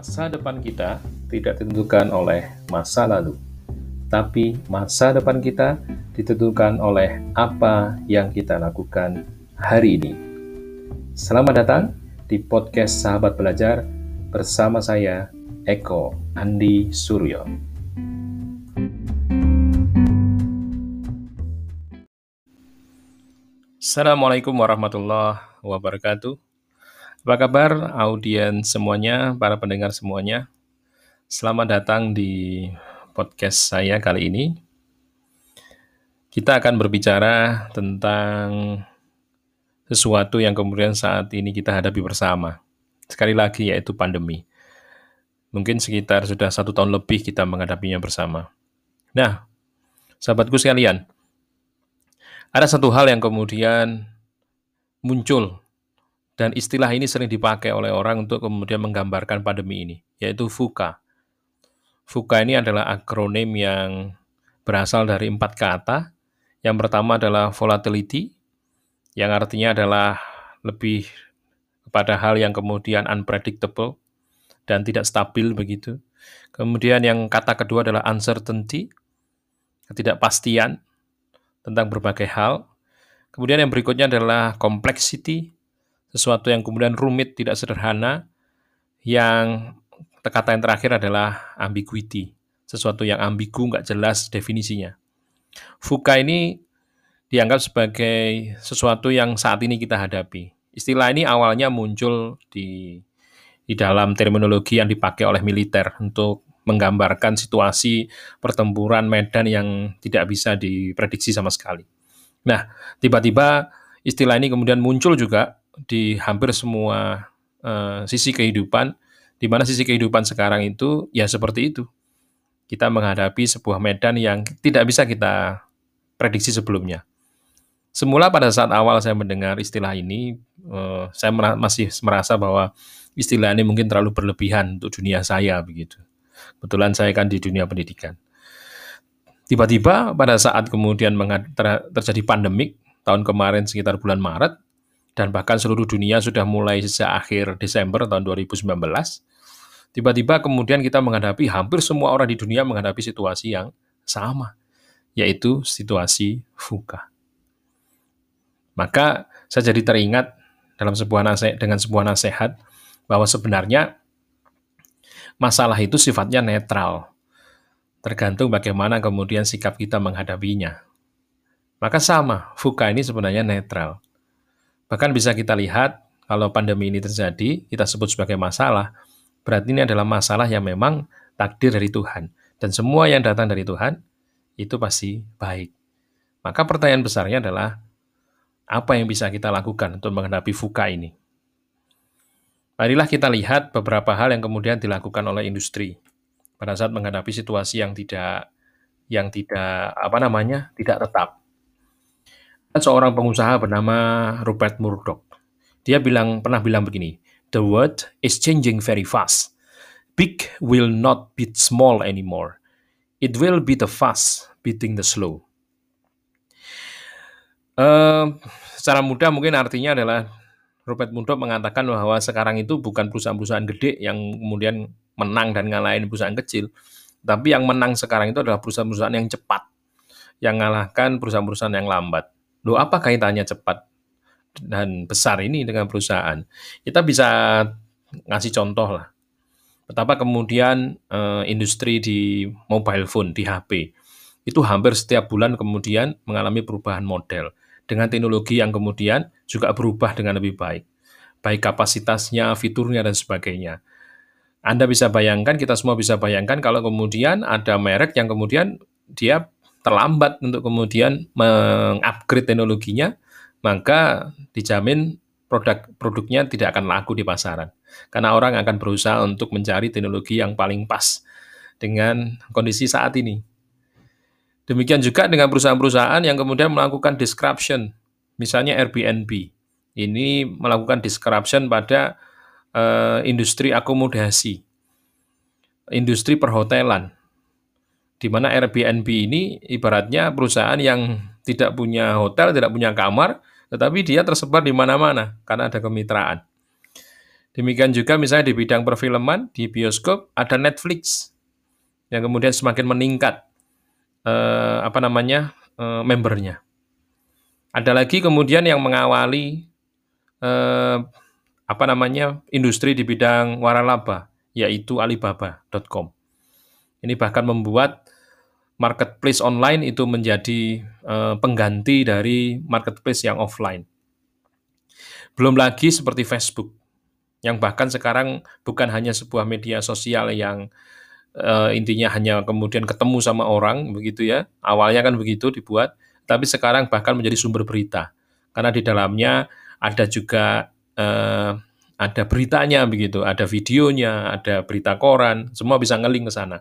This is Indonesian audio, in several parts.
Masa depan kita tidak ditentukan oleh masa lalu, tapi masa depan kita ditentukan oleh apa yang kita lakukan hari ini. Selamat datang di podcast Sahabat Belajar bersama saya, Eko Andi Suryo. Assalamualaikum warahmatullahi wabarakatuh. Apa kabar audiens semuanya, para pendengar semuanya? Selamat datang di podcast saya kali ini. Kita akan berbicara tentang sesuatu yang kemudian saat ini kita hadapi bersama. Sekali lagi yaitu pandemi. Mungkin sekitar sudah satu tahun lebih kita menghadapinya bersama. Nah, sahabatku sekalian, ada satu hal yang kemudian muncul dan istilah ini sering dipakai oleh orang untuk kemudian menggambarkan pandemi ini, yaitu VUCA. VUCA ini adalah akronim yang berasal dari empat kata. Yang pertama adalah volatility, yang artinya adalah lebih kepada hal yang kemudian unpredictable dan tidak stabil begitu. Kemudian yang kata kedua adalah uncertainty, ketidakpastian tentang berbagai hal. Kemudian yang berikutnya adalah complexity, sesuatu yang kemudian rumit, tidak sederhana, yang kata yang terakhir adalah ambiguity, sesuatu yang ambigu, nggak jelas definisinya. Fuka ini dianggap sebagai sesuatu yang saat ini kita hadapi. Istilah ini awalnya muncul di di dalam terminologi yang dipakai oleh militer untuk menggambarkan situasi pertempuran medan yang tidak bisa diprediksi sama sekali. Nah, tiba-tiba istilah ini kemudian muncul juga di hampir semua uh, sisi kehidupan, di mana sisi kehidupan sekarang itu ya seperti itu. Kita menghadapi sebuah medan yang tidak bisa kita prediksi sebelumnya. Semula pada saat awal saya mendengar istilah ini, uh, saya masih merasa bahwa istilah ini mungkin terlalu berlebihan untuk dunia saya begitu. Kebetulan saya kan di dunia pendidikan. Tiba-tiba pada saat kemudian terjadi pandemik tahun kemarin sekitar bulan Maret, dan bahkan seluruh dunia sudah mulai sejak akhir Desember tahun 2019, tiba-tiba kemudian kita menghadapi hampir semua orang di dunia menghadapi situasi yang sama, yaitu situasi fuka. Maka saya jadi teringat dalam sebuah nasihat dengan sebuah nasihat bahwa sebenarnya masalah itu sifatnya netral, tergantung bagaimana kemudian sikap kita menghadapinya. Maka sama, fuka ini sebenarnya netral. Bahkan bisa kita lihat kalau pandemi ini terjadi, kita sebut sebagai masalah, berarti ini adalah masalah yang memang takdir dari Tuhan. Dan semua yang datang dari Tuhan itu pasti baik. Maka pertanyaan besarnya adalah apa yang bisa kita lakukan untuk menghadapi fuka ini? Marilah kita lihat beberapa hal yang kemudian dilakukan oleh industri pada saat menghadapi situasi yang tidak yang tidak apa namanya tidak tetap seorang pengusaha bernama Rupert Murdoch. Dia bilang pernah bilang begini, "The world is changing very fast. Big will not beat small anymore. It will be the fast beating the slow." Uh, secara mudah mungkin artinya adalah Rupert Murdoch mengatakan bahwa sekarang itu bukan perusahaan-perusahaan gede yang kemudian menang dan ngalahin perusahaan kecil, tapi yang menang sekarang itu adalah perusahaan-perusahaan yang cepat, yang mengalahkan perusahaan-perusahaan yang lambat. Loh, apa kaitannya cepat dan besar ini dengan perusahaan? Kita bisa ngasih contoh lah. Betapa kemudian uh, industri di mobile phone, di HP, itu hampir setiap bulan kemudian mengalami perubahan model. Dengan teknologi yang kemudian juga berubah dengan lebih baik. Baik kapasitasnya, fiturnya, dan sebagainya. Anda bisa bayangkan, kita semua bisa bayangkan kalau kemudian ada merek yang kemudian dia terlambat untuk kemudian mengupgrade teknologinya, maka dijamin produk-produknya tidak akan laku di pasaran. Karena orang akan berusaha untuk mencari teknologi yang paling pas dengan kondisi saat ini. Demikian juga dengan perusahaan-perusahaan yang kemudian melakukan disruption, misalnya Airbnb. Ini melakukan disruption pada uh, industri akomodasi, industri perhotelan, di mana Airbnb ini ibaratnya perusahaan yang tidak punya hotel, tidak punya kamar, tetapi dia tersebar di mana-mana karena ada kemitraan. Demikian juga misalnya di bidang perfilman, di bioskop ada Netflix yang kemudian semakin meningkat eh, apa namanya eh, membernya. Ada lagi kemudian yang mengawali eh, apa namanya industri di bidang waralaba, yaitu Alibaba.com. Ini bahkan membuat marketplace online itu menjadi eh, pengganti dari marketplace yang offline. Belum lagi seperti Facebook yang bahkan sekarang bukan hanya sebuah media sosial yang uh, intinya hanya kemudian ketemu sama orang begitu ya. Awalnya kan begitu dibuat, tapi sekarang bahkan menjadi sumber berita. Karena di dalamnya ada juga uh, ada beritanya begitu, ada videonya, ada berita koran, semua bisa ngeling ke sana.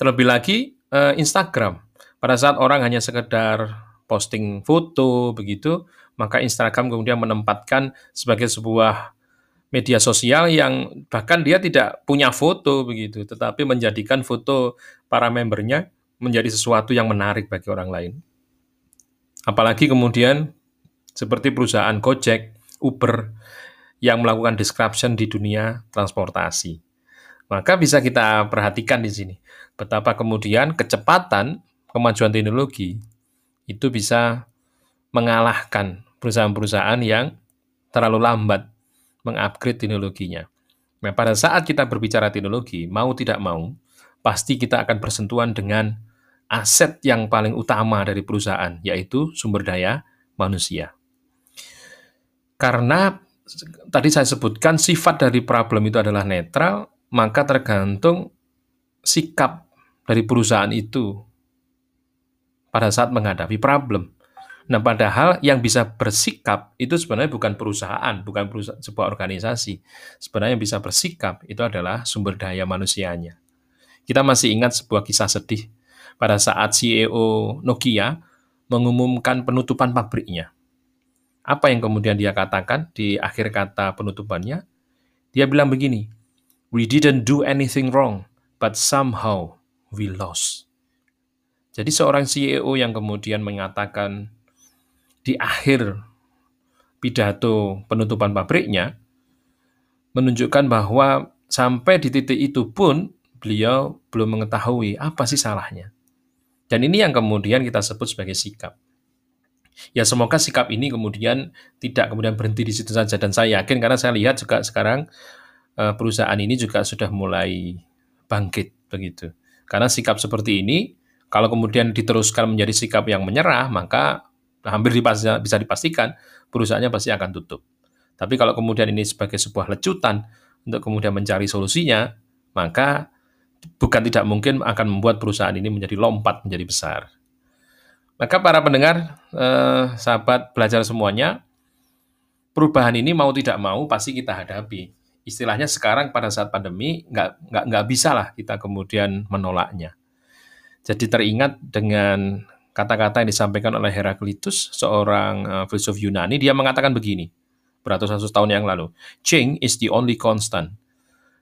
Terlebih lagi uh, Instagram. Pada saat orang hanya sekedar posting foto begitu, maka Instagram kemudian menempatkan sebagai sebuah media sosial yang bahkan dia tidak punya foto begitu, tetapi menjadikan foto para membernya menjadi sesuatu yang menarik bagi orang lain. Apalagi kemudian seperti perusahaan Gojek, Uber yang melakukan disruption di dunia transportasi. Maka bisa kita perhatikan di sini betapa kemudian kecepatan kemajuan teknologi itu bisa mengalahkan perusahaan-perusahaan yang terlalu lambat mengupgrade teknologinya. Nah, pada saat kita berbicara teknologi, mau tidak mau, pasti kita akan bersentuhan dengan aset yang paling utama dari perusahaan, yaitu sumber daya manusia. Karena tadi saya sebutkan sifat dari problem itu adalah netral, maka tergantung sikap dari perusahaan itu pada saat menghadapi problem. Nah, padahal yang bisa bersikap itu sebenarnya bukan perusahaan, bukan perusahaan, sebuah organisasi. Sebenarnya yang bisa bersikap itu adalah sumber daya manusianya. Kita masih ingat sebuah kisah sedih pada saat CEO Nokia mengumumkan penutupan pabriknya. Apa yang kemudian dia katakan di akhir kata penutupannya? Dia bilang begini, "We didn't do anything wrong, but somehow we lost." Jadi seorang CEO yang kemudian mengatakan di akhir pidato penutupan pabriknya menunjukkan bahwa sampai di titik itu pun beliau belum mengetahui apa sih salahnya. Dan ini yang kemudian kita sebut sebagai sikap. Ya semoga sikap ini kemudian tidak kemudian berhenti di situ saja dan saya yakin karena saya lihat juga sekarang perusahaan ini juga sudah mulai bangkit begitu. Karena sikap seperti ini kalau kemudian diteruskan menjadi sikap yang menyerah maka hampir bisa dipastikan perusahaannya pasti akan tutup. Tapi kalau kemudian ini sebagai sebuah lecutan untuk kemudian mencari solusinya, maka bukan tidak mungkin akan membuat perusahaan ini menjadi lompat menjadi besar. Maka para pendengar, eh, sahabat belajar semuanya, perubahan ini mau tidak mau pasti kita hadapi. Istilahnya sekarang pada saat pandemi nggak nggak nggak bisa lah kita kemudian menolaknya. Jadi teringat dengan kata-kata yang disampaikan oleh Heraklitus, seorang uh, filsuf Yunani, dia mengatakan begini, beratus-ratus tahun yang lalu, change is the only constant.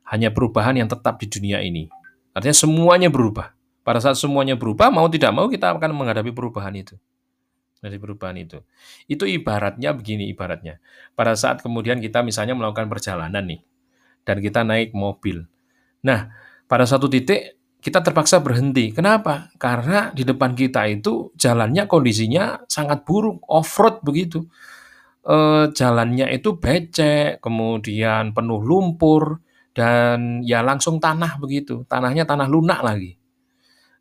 Hanya perubahan yang tetap di dunia ini. Artinya semuanya berubah. Pada saat semuanya berubah, mau tidak mau kita akan menghadapi perubahan itu. Dari perubahan itu. Itu ibaratnya begini ibaratnya. Pada saat kemudian kita misalnya melakukan perjalanan nih, dan kita naik mobil. Nah, pada satu titik kita terpaksa berhenti. Kenapa? Karena di depan kita itu jalannya kondisinya sangat buruk, off-road begitu. E, jalannya itu becek, kemudian penuh lumpur, dan ya langsung tanah begitu. Tanahnya tanah lunak lagi.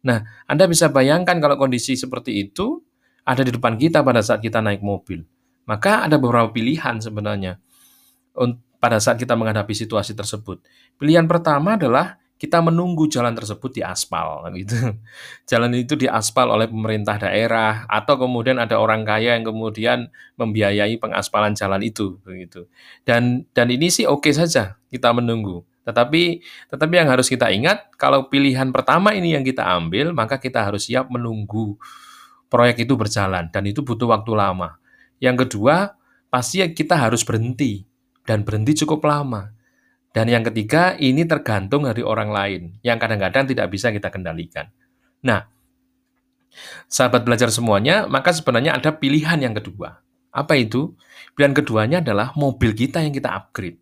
Nah, Anda bisa bayangkan kalau kondisi seperti itu ada di depan kita pada saat kita naik mobil. Maka ada beberapa pilihan sebenarnya pada saat kita menghadapi situasi tersebut. Pilihan pertama adalah kita menunggu jalan tersebut di aspal gitu. Jalan itu diaspal oleh pemerintah daerah atau kemudian ada orang kaya yang kemudian membiayai pengaspalan jalan itu begitu. Dan dan ini sih oke okay saja kita menunggu. Tetapi tetapi yang harus kita ingat kalau pilihan pertama ini yang kita ambil maka kita harus siap menunggu proyek itu berjalan dan itu butuh waktu lama. Yang kedua, pasti kita harus berhenti dan berhenti cukup lama dan yang ketiga, ini tergantung dari orang lain yang kadang-kadang tidak bisa kita kendalikan. Nah, sahabat belajar semuanya, maka sebenarnya ada pilihan yang kedua. Apa itu? Pilihan keduanya adalah mobil kita yang kita upgrade.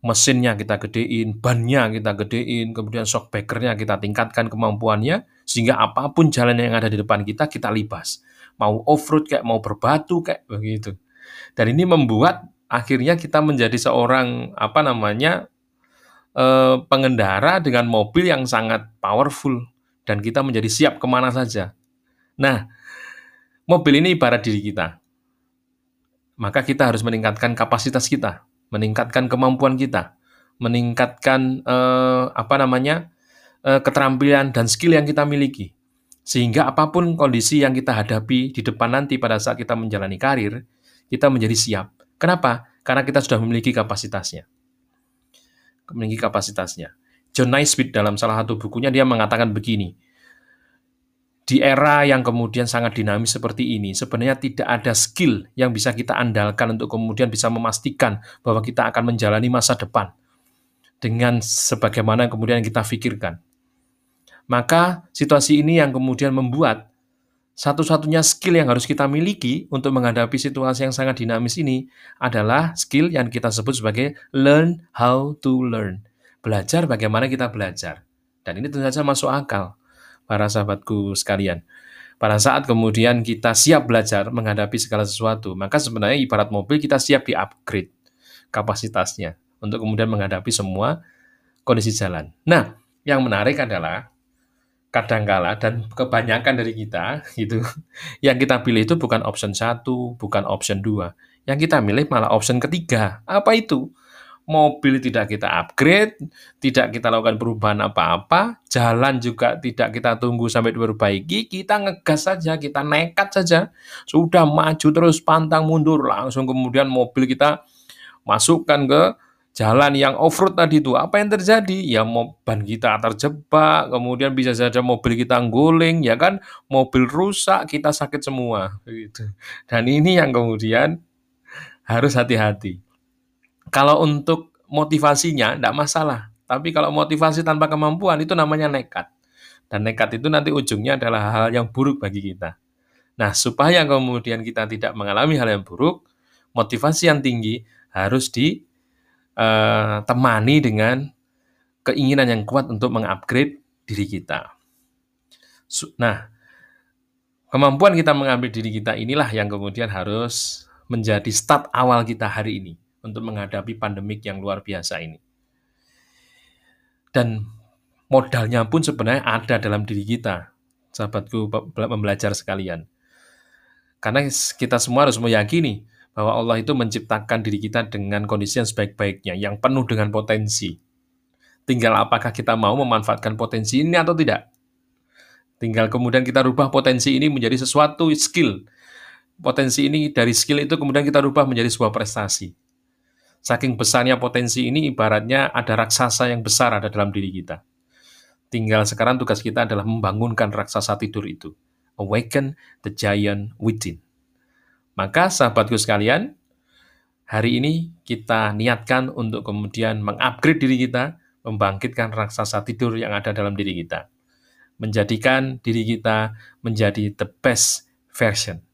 Mesinnya kita gedein, bannya kita gedein, kemudian shockbreakernya kita tingkatkan kemampuannya, sehingga apa pun jalan yang ada di depan kita, kita libas. Mau off-road kayak, mau berbatu kayak, begitu. Dan ini membuat akhirnya kita menjadi seorang, apa namanya, eh, pengendara dengan mobil yang sangat powerful, dan kita menjadi siap ke mana saja. Nah, mobil ini ibarat diri kita maka kita harus meningkatkan kapasitas kita, meningkatkan kemampuan kita, meningkatkan eh, apa namanya eh, keterampilan dan skill yang kita miliki, sehingga apa pun kondisi yang kita hadapi di depan nanti pada saat kita menjalani karir, kita menjadi siap. Kenapa? Karena kita sudah memiliki kapasitasnya, memiliki kapasitasnya. John Naisbitt dalam salah satu bukunya dia mengatakan begini, di era yang kemudian sangat dinamis seperti ini, sebenarnya tidak ada skill yang bisa kita andalkan untuk kemudian bisa memastikan bahwa kita akan menjalani masa depan dengan sebagaimana kemudian kita pikirkan. Maka situasi ini yang kemudian membuat satu-satunya skill yang harus kita miliki untuk menghadapi situasi yang sangat dinamis ini adalah skill yang kita sebut sebagai learn how to learn. Belajar bagaimana kita belajar. Dan ini tentu saja masuk akal para sahabatku sekalian. Pada saat kemudian kita siap belajar menghadapi segala sesuatu, maka sebenarnya ibarat mobil kita siap di-upgrade kapasitasnya untuk kemudian menghadapi semua kondisi jalan. Nah, yang menarik adalah kadangkala dan kebanyakan dari kita gitu yang kita pilih itu bukan option satu, bukan option dua. Yang kita milih malah option ketiga. Apa itu? mobil tidak kita upgrade, tidak kita lakukan perubahan apa-apa, jalan juga tidak kita tunggu sampai diperbaiki, kita ngegas saja, kita nekat saja, sudah maju terus pantang mundur, langsung kemudian mobil kita masukkan ke jalan yang off-road tadi itu. Apa yang terjadi? Ya ban kita terjebak, kemudian bisa saja mobil kita guling, ya kan, mobil rusak, kita sakit semua. Gitu. Dan ini yang kemudian harus hati-hati kalau untuk motivasinya tidak masalah. Tapi kalau motivasi tanpa kemampuan itu namanya nekat. Dan nekat itu nanti ujungnya adalah hal yang buruk bagi kita. Nah, supaya kemudian kita tidak mengalami hal yang buruk, motivasi yang tinggi harus ditemani eh, dengan keinginan yang kuat untuk mengupgrade diri kita. Nah, kemampuan kita mengambil diri kita inilah yang kemudian harus menjadi start awal kita hari ini untuk menghadapi pandemik yang luar biasa ini. Dan modalnya pun sebenarnya ada dalam diri kita, sahabatku pembelajar sekalian. Karena kita semua harus meyakini bahwa Allah itu menciptakan diri kita dengan kondisi yang sebaik-baiknya, yang penuh dengan potensi. Tinggal apakah kita mau memanfaatkan potensi ini atau tidak. Tinggal kemudian kita rubah potensi ini menjadi sesuatu skill. Potensi ini dari skill itu kemudian kita rubah menjadi sebuah prestasi. Saking besarnya potensi ini ibaratnya ada raksasa yang besar ada dalam diri kita. Tinggal sekarang tugas kita adalah membangunkan raksasa tidur itu. Awaken the giant within. Maka sahabatku sekalian, hari ini kita niatkan untuk kemudian mengupgrade diri kita, membangkitkan raksasa tidur yang ada dalam diri kita. Menjadikan diri kita menjadi the best version.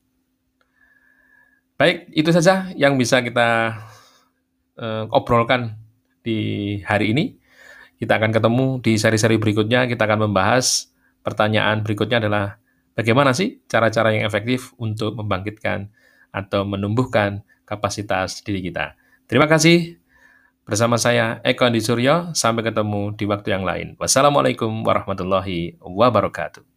Baik, itu saja yang bisa kita uh, obrolkan di hari ini. Kita akan ketemu di seri-seri berikutnya. Kita akan membahas pertanyaan berikutnya adalah bagaimana sih cara-cara yang efektif untuk membangkitkan atau menumbuhkan kapasitas diri kita. Terima kasih. Bersama saya Eko Andi Suryo, sampai ketemu di waktu yang lain. Wassalamualaikum warahmatullahi wabarakatuh.